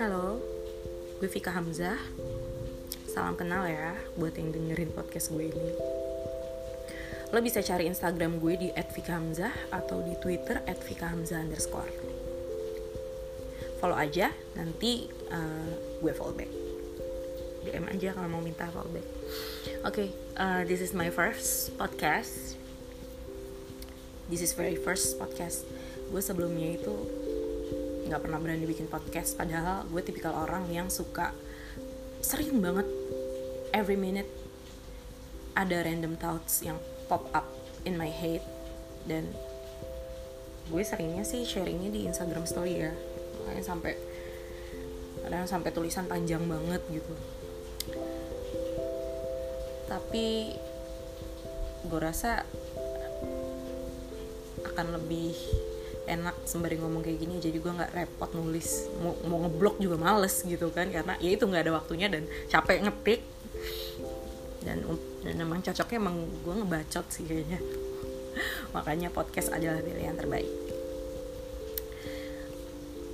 Halo, gue Vika Hamzah. Salam kenal ya buat yang dengerin podcast gue ini. Lo bisa cari Instagram gue di @vikahamzah atau di Twitter @vikahamzah underscore. Follow aja, nanti uh, gue follow back. DM aja kalau mau minta follow back. Oke, okay, uh, this is my first podcast. This is very first podcast. Gue sebelumnya itu nggak pernah berani bikin podcast padahal gue tipikal orang yang suka sering banget every minute ada random thoughts yang pop up in my head. Dan gue seringnya sih sharingnya di Instagram story ya. Makanya sampai kadang sampai tulisan panjang banget gitu. Tapi gue rasa akan lebih enak sembari ngomong kayak gini jadi gue nggak repot nulis. Mau, mau ngeblok juga males gitu kan karena ya itu nggak ada waktunya dan capek ngetik. Dan dan emang cocoknya emang gue ngebacot sih kayaknya. Makanya podcast adalah pilihan terbaik.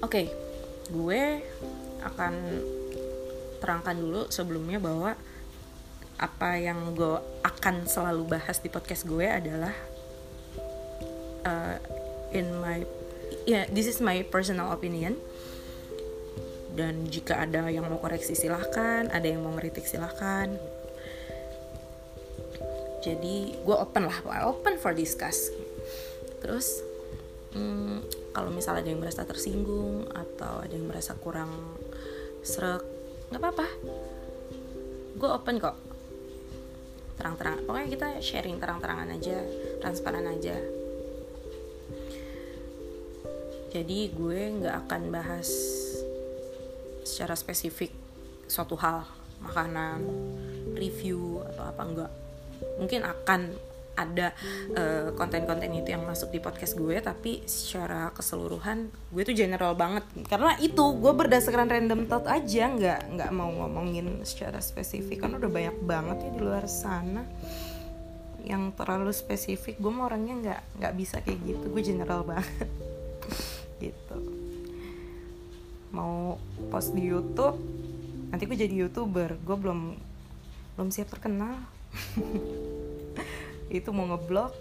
Oke okay, gue akan terangkan dulu sebelumnya bahwa apa yang gue akan selalu bahas di podcast gue adalah uh, in my yeah, this is my personal opinion. Dan jika ada yang mau koreksi silahkan. Ada yang mau ngeritik silahkan. Jadi gue open lah. Open for discuss. Terus hmm, kalau misalnya ada yang merasa tersinggung atau ada yang merasa kurang serak nggak apa-apa. Gue open kok. Terang-terang. Pokoknya kita sharing terang-terangan aja transparan aja jadi gue nggak akan bahas secara spesifik suatu hal makanan review atau apa enggak mungkin akan ada uh, konten-konten itu yang masuk di podcast gue tapi secara keseluruhan gue tuh general banget. Karena itu gue berdasarkan random thought aja nggak nggak mau ngomongin secara spesifik. Kan udah banyak banget ya di luar sana yang terlalu spesifik. Gue mau orangnya nggak nggak bisa kayak gitu. Gue general banget gitu. Mau post di YouTube nanti gue jadi youtuber. Gue belum belum siap terkenal. Itu mau ngeblok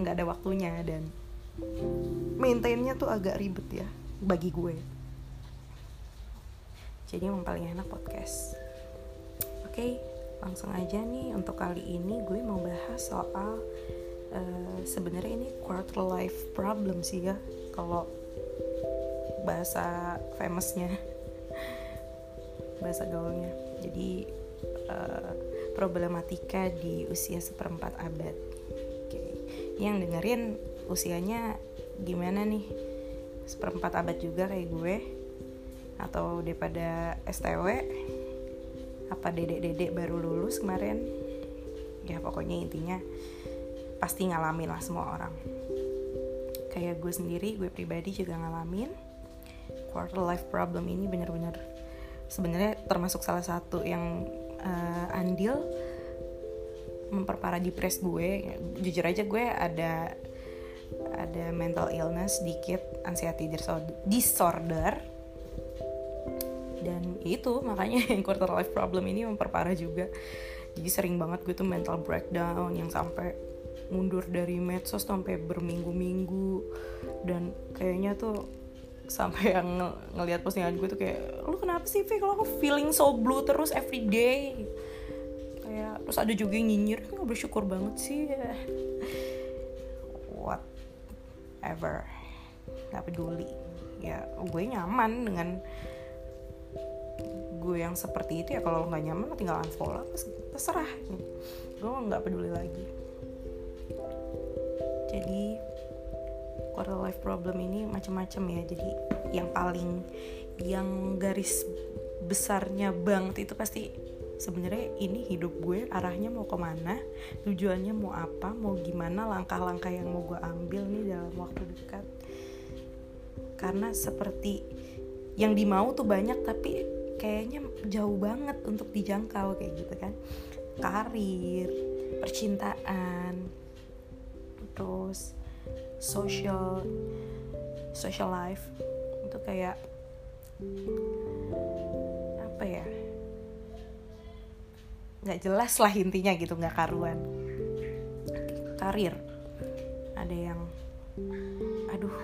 nggak ada waktunya dan maintainnya tuh agak ribet ya bagi gue. Jadi yang paling enak podcast. Oke langsung aja nih untuk kali ini gue mau bahas soal uh, sebenarnya ini quarter life problem sih ya kalau bahasa famousnya bahasa gaulnya. Jadi uh, problematika di usia seperempat abad. Okay. yang dengerin usianya gimana nih? Seperempat abad juga kayak gue atau daripada STW apa dedek-dedek baru lulus kemarin? Ya pokoknya intinya pasti ngalamin lah semua orang kayak gue sendiri gue pribadi juga ngalamin. Quarter life problem ini bener-bener sebenarnya termasuk salah satu yang uh, andil memperparah depres gue. Jujur aja gue ada ada mental illness dikit anxiety disorder. Dan itu makanya yang quarter life problem ini memperparah juga. Jadi sering banget gue tuh mental breakdown yang sampai mundur dari medsos sampai berminggu-minggu. Dan kayaknya tuh sampai yang ng ngelihat postingan gue tuh kayak lu kenapa sih Vick aku feeling so blue terus every day. Kayak terus ada juga yang nyinyir nggak bersyukur banget sih. Whatever. Nggak peduli. Ya gue nyaman dengan gue yang seperti itu. Ya kalau nggak nyaman tinggal unfollow. Terserah. Gue nggak peduli lagi jadi quarter life problem ini macam-macam ya. Jadi yang paling yang garis besarnya banget itu pasti sebenarnya ini hidup gue arahnya mau ke mana tujuannya mau apa mau gimana langkah-langkah yang mau gue ambil nih dalam waktu dekat. Karena seperti yang dimau tuh banyak tapi kayaknya jauh banget untuk dijangkau kayak gitu kan. Karir percintaan terus social social life. Itu kayak apa ya? Nggak jelas lah intinya gitu nggak karuan. Karir. Ada yang aduh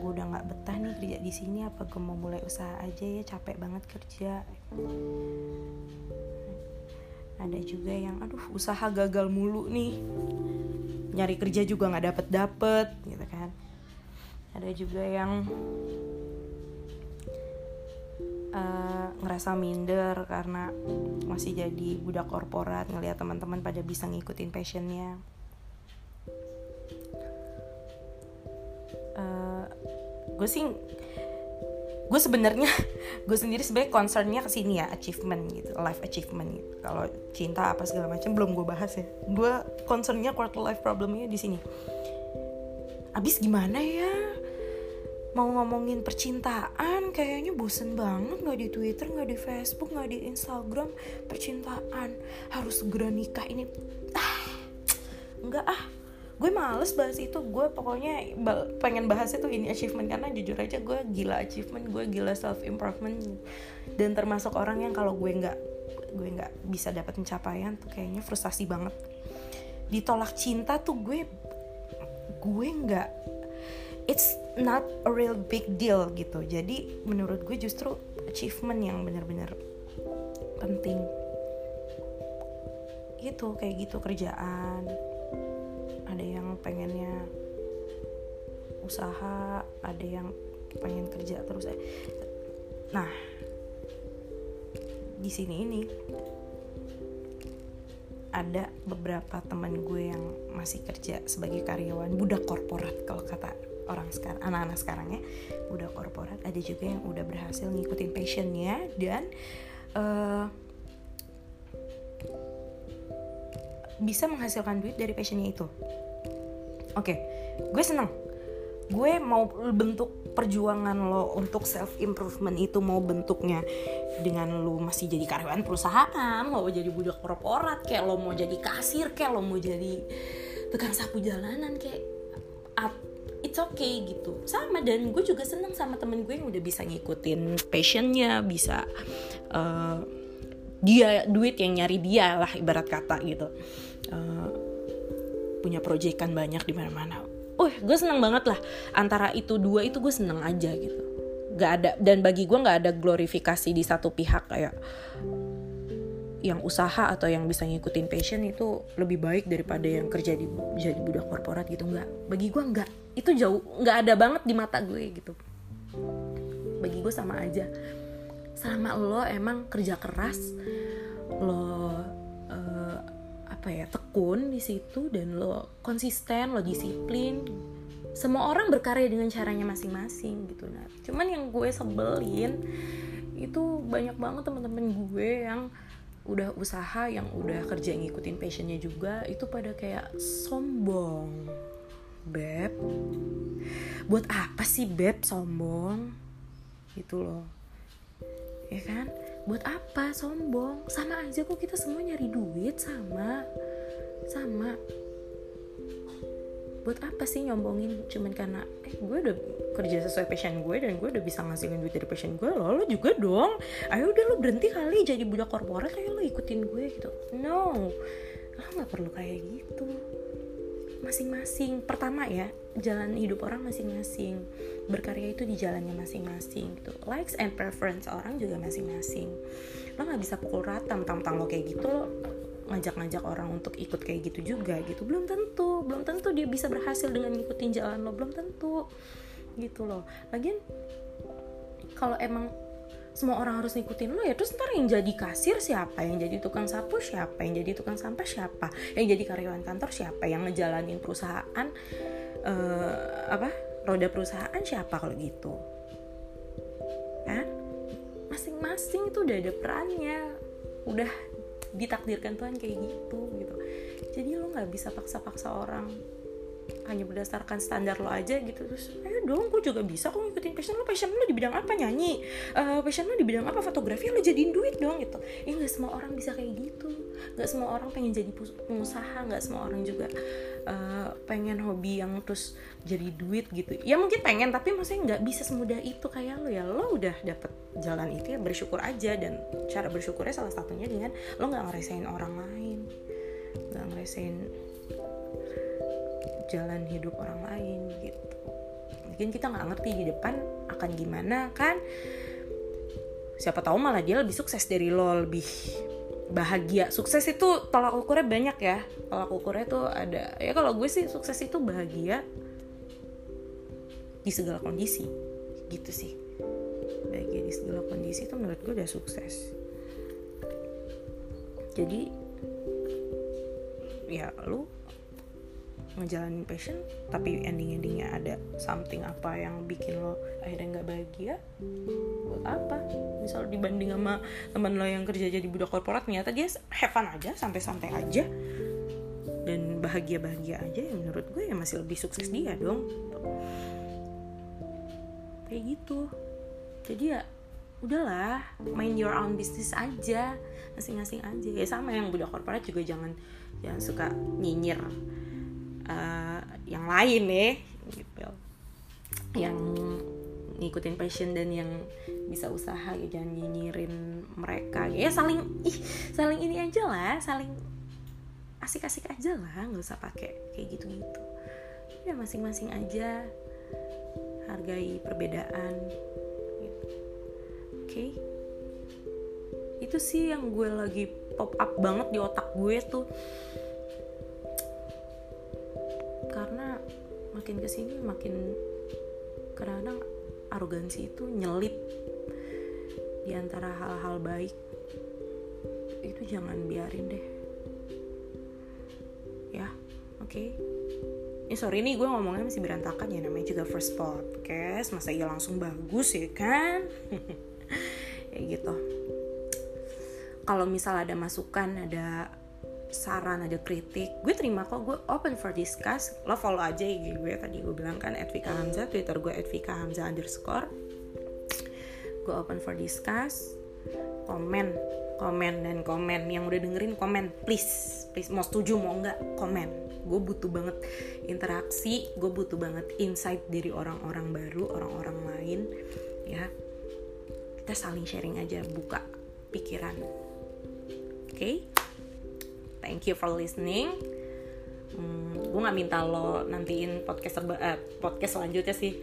gue udah nggak betah nih kerja di sini apa gue mau mulai usaha aja ya capek banget kerja. Ada juga yang aduh usaha gagal mulu nih nyari kerja juga nggak dapet dapet gitu kan. Ada juga yang uh, ngerasa minder karena masih jadi budak korporat ngelihat teman-teman pada bisa ngikutin passionnya. Uh, gue sih gue sebenarnya gue sendiri sebenarnya concernnya ke sini ya achievement gitu life achievement gitu. Kalau cinta apa segala macam belum gue bahas ya. Gue concernnya quarter life problemnya di sini. Abis gimana ya? Mau ngomongin percintaan kayaknya bosen banget. Nggak di Twitter nggak di Facebook nggak di Instagram. Percintaan harus segera nikah ini. Ah nggak ah gue males bahas itu. Gue pokoknya pengen bahas itu ini achievement. Karena jujur aja gue gila achievement gue gila self improvement dan termasuk orang yang kalau gue nggak gue nggak bisa dapat pencapaian tuh kayaknya frustasi banget. Ditolak cinta tuh gue gue nggak it's not a real big deal gitu. Jadi menurut gue justru achievement yang benar-benar penting. Gitu kayak gitu kerjaan ada yang pengennya usaha ada yang pengen kerja terus eh. nah di sini ini ada beberapa teman gue yang masih kerja sebagai karyawan budak korporat kalau kata orang sekarang anak-anak sekarang ya. Budak korporat. Ada juga yang udah berhasil ngikutin passionnya dan uh, bisa menghasilkan duit dari passionnya itu oke okay, gue seneng. Gue mau bentuk perjuangan lo untuk self improvement itu mau bentuknya dengan lo masih jadi karyawan perusahaan lo jadi budak korporat kayak lo mau jadi kasir kayak lo mau jadi tukang sapu jalanan kayak it's okay gitu. Sama dan gue juga seneng sama temen gue yang udah bisa ngikutin passionnya bisa uh, dia duit yang nyari dia lah ibarat kata gitu. Uh, punya proyekan banyak di mana-mana. Oh, gue seneng banget lah. Antara itu dua itu gue seneng aja gitu. Gak ada dan bagi gue nggak ada glorifikasi di satu pihak kayak yang usaha atau yang bisa ngikutin passion itu lebih baik daripada yang kerja di jadi budak korporat gitu. Nggak bagi gue nggak itu jauh nggak ada banget di mata gue gitu. Bagi gue sama aja. Sama lo emang kerja keras lo uh, apa ya tekun di situ dan lo konsisten lo disiplin. Semua orang berkarya dengan caranya masing-masing gitu nah cuman yang gue sebelin itu banyak banget teman-teman gue yang udah usaha yang udah kerja ngikutin passionnya juga itu pada kayak sombong. Beb buat apa sih beb sombong? Gitu loh. Ya kan? Buat apa sombong? Sama aja kok kita semua nyari duit sama sama. Buat apa sih nyombongin? Cuman karena eh gue udah kerja sesuai passion gue dan gue udah bisa ngasilin duit dari passion gue lo lo juga dong. Ayo udah lo berhenti kali jadi budak korporat kayak lo ikutin gue gitu. No lo nggak perlu kayak gitu. Masing-masing pertama ya jalan hidup orang masing-masing berkarya itu di jalannya masing-masing gitu. Likes and preference orang juga masing-masing. Lo nggak bisa pukul rata mentang-mentang lo kayak gitu lo ngajak-ngajak orang untuk ikut kayak gitu juga gitu. Belum tentu belum tentu dia bisa berhasil dengan ngikutin jalan lo belum tentu gitu loh. Lagian kalau emang semua orang harus ngikutin lo ya terus ntar yang jadi kasir siapa? Yang jadi tukang sapu siapa? Yang jadi tukang sampah siapa? Yang jadi karyawan kantor siapa? Yang ngejalanin perusahaan uh, apa roda perusahaan siapa kalau gitu? Kan? Masing-masing itu udah ada perannya. Udah ditakdirkan Tuhan kayak gitu gitu. Jadi lo nggak bisa paksa-paksa orang hanya berdasarkan standar lo aja gitu. Terus ayo dong gue juga bisa kok ngikutin passion lo. Passion lo di bidang apa? Nyanyi. Uh, passion lo di bidang apa? Fotografi lo jadiin duit dong gitu. Ya nggak semua orang bisa kayak gitu. Nggak semua orang pengen jadi pengusaha. Nggak semua orang juga uh, pengen hobi yang terus jadi duit gitu. Ya mungkin pengen tapi maksudnya nggak bisa semudah itu kayak lo ya. Lo udah dapet jalan itu ya bersyukur aja dan cara bersyukurnya salah satunya dengan lo nggak ngerasain orang lain nggak ngerasain jalan hidup orang lain gitu. Mungkin kita nggak ngerti di depan akan gimana kan. Siapa tahu malah dia lebih sukses dari lo lebih bahagia. Sukses itu tolak ukurnya banyak ya. Tolak ukurnya tuh ada ya kalau gue sih sukses itu bahagia di segala kondisi gitu sih bahagia di segala kondisi itu menurut gue udah sukses. Jadi ya lu ngejalanin passion tapi ending endingnya ada something apa yang bikin lo akhirnya nggak bahagia? Buat apa? Misal dibanding sama teman lo yang kerja jadi budak korporat ternyata dia have fun aja santai-santai aja. Dan bahagia-bahagia aja yang menurut gue ya masih lebih sukses dia dong. Kayak gitu jadi ya udahlah main your own business aja masing-masing aja. Ya sama yang budak korporat juga jangan jangan suka nyinyir uh, yang lain ya gitu. Yang ngikutin passion dan yang bisa usaha ya jangan nyinyirin mereka. Ya saling ih saling ini aja lah saling asik-asik aja lah nggak usah pakai kayak gitu-gitu. Ya masing-masing aja hargai perbedaan okay? itu sih yang gue lagi pop up banget di otak gue tuh. Karena makin ke sini makin kadang-kadang arogansi itu nyelip di antara hal-hal baik. Itu jangan biarin deh. Ya oke. Okay? ini sorry nih gue ngomongnya masih berantakan ya namanya juga first podcast. Masa iya langsung bagus ya kan ya gitu. Kalau misal ada masukan ada saran ada kritik gue terima kok gue open for discuss. Lo follow aja IG gue tadi gue bilang kan Edvika Hamzah Twitter gue Edvika Hamzah underscore. Gue open for discuss. Komen komen dan komen. Yang udah dengerin komen. Please please. Mau setuju mau nggak komen. Gue butuh banget interaksi gue butuh banget insight dari orang-orang baru orang-orang lain ya kita saling sharing aja buka pikiran oke okay? thank you for listening hmm, gue nggak minta lo nantiin podcast terba eh, podcast selanjutnya sih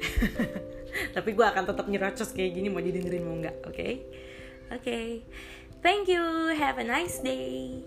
tapi gue akan tetap nyerocos kayak gini mau didengerin mau nggak oke okay? oke okay. thank you have a nice day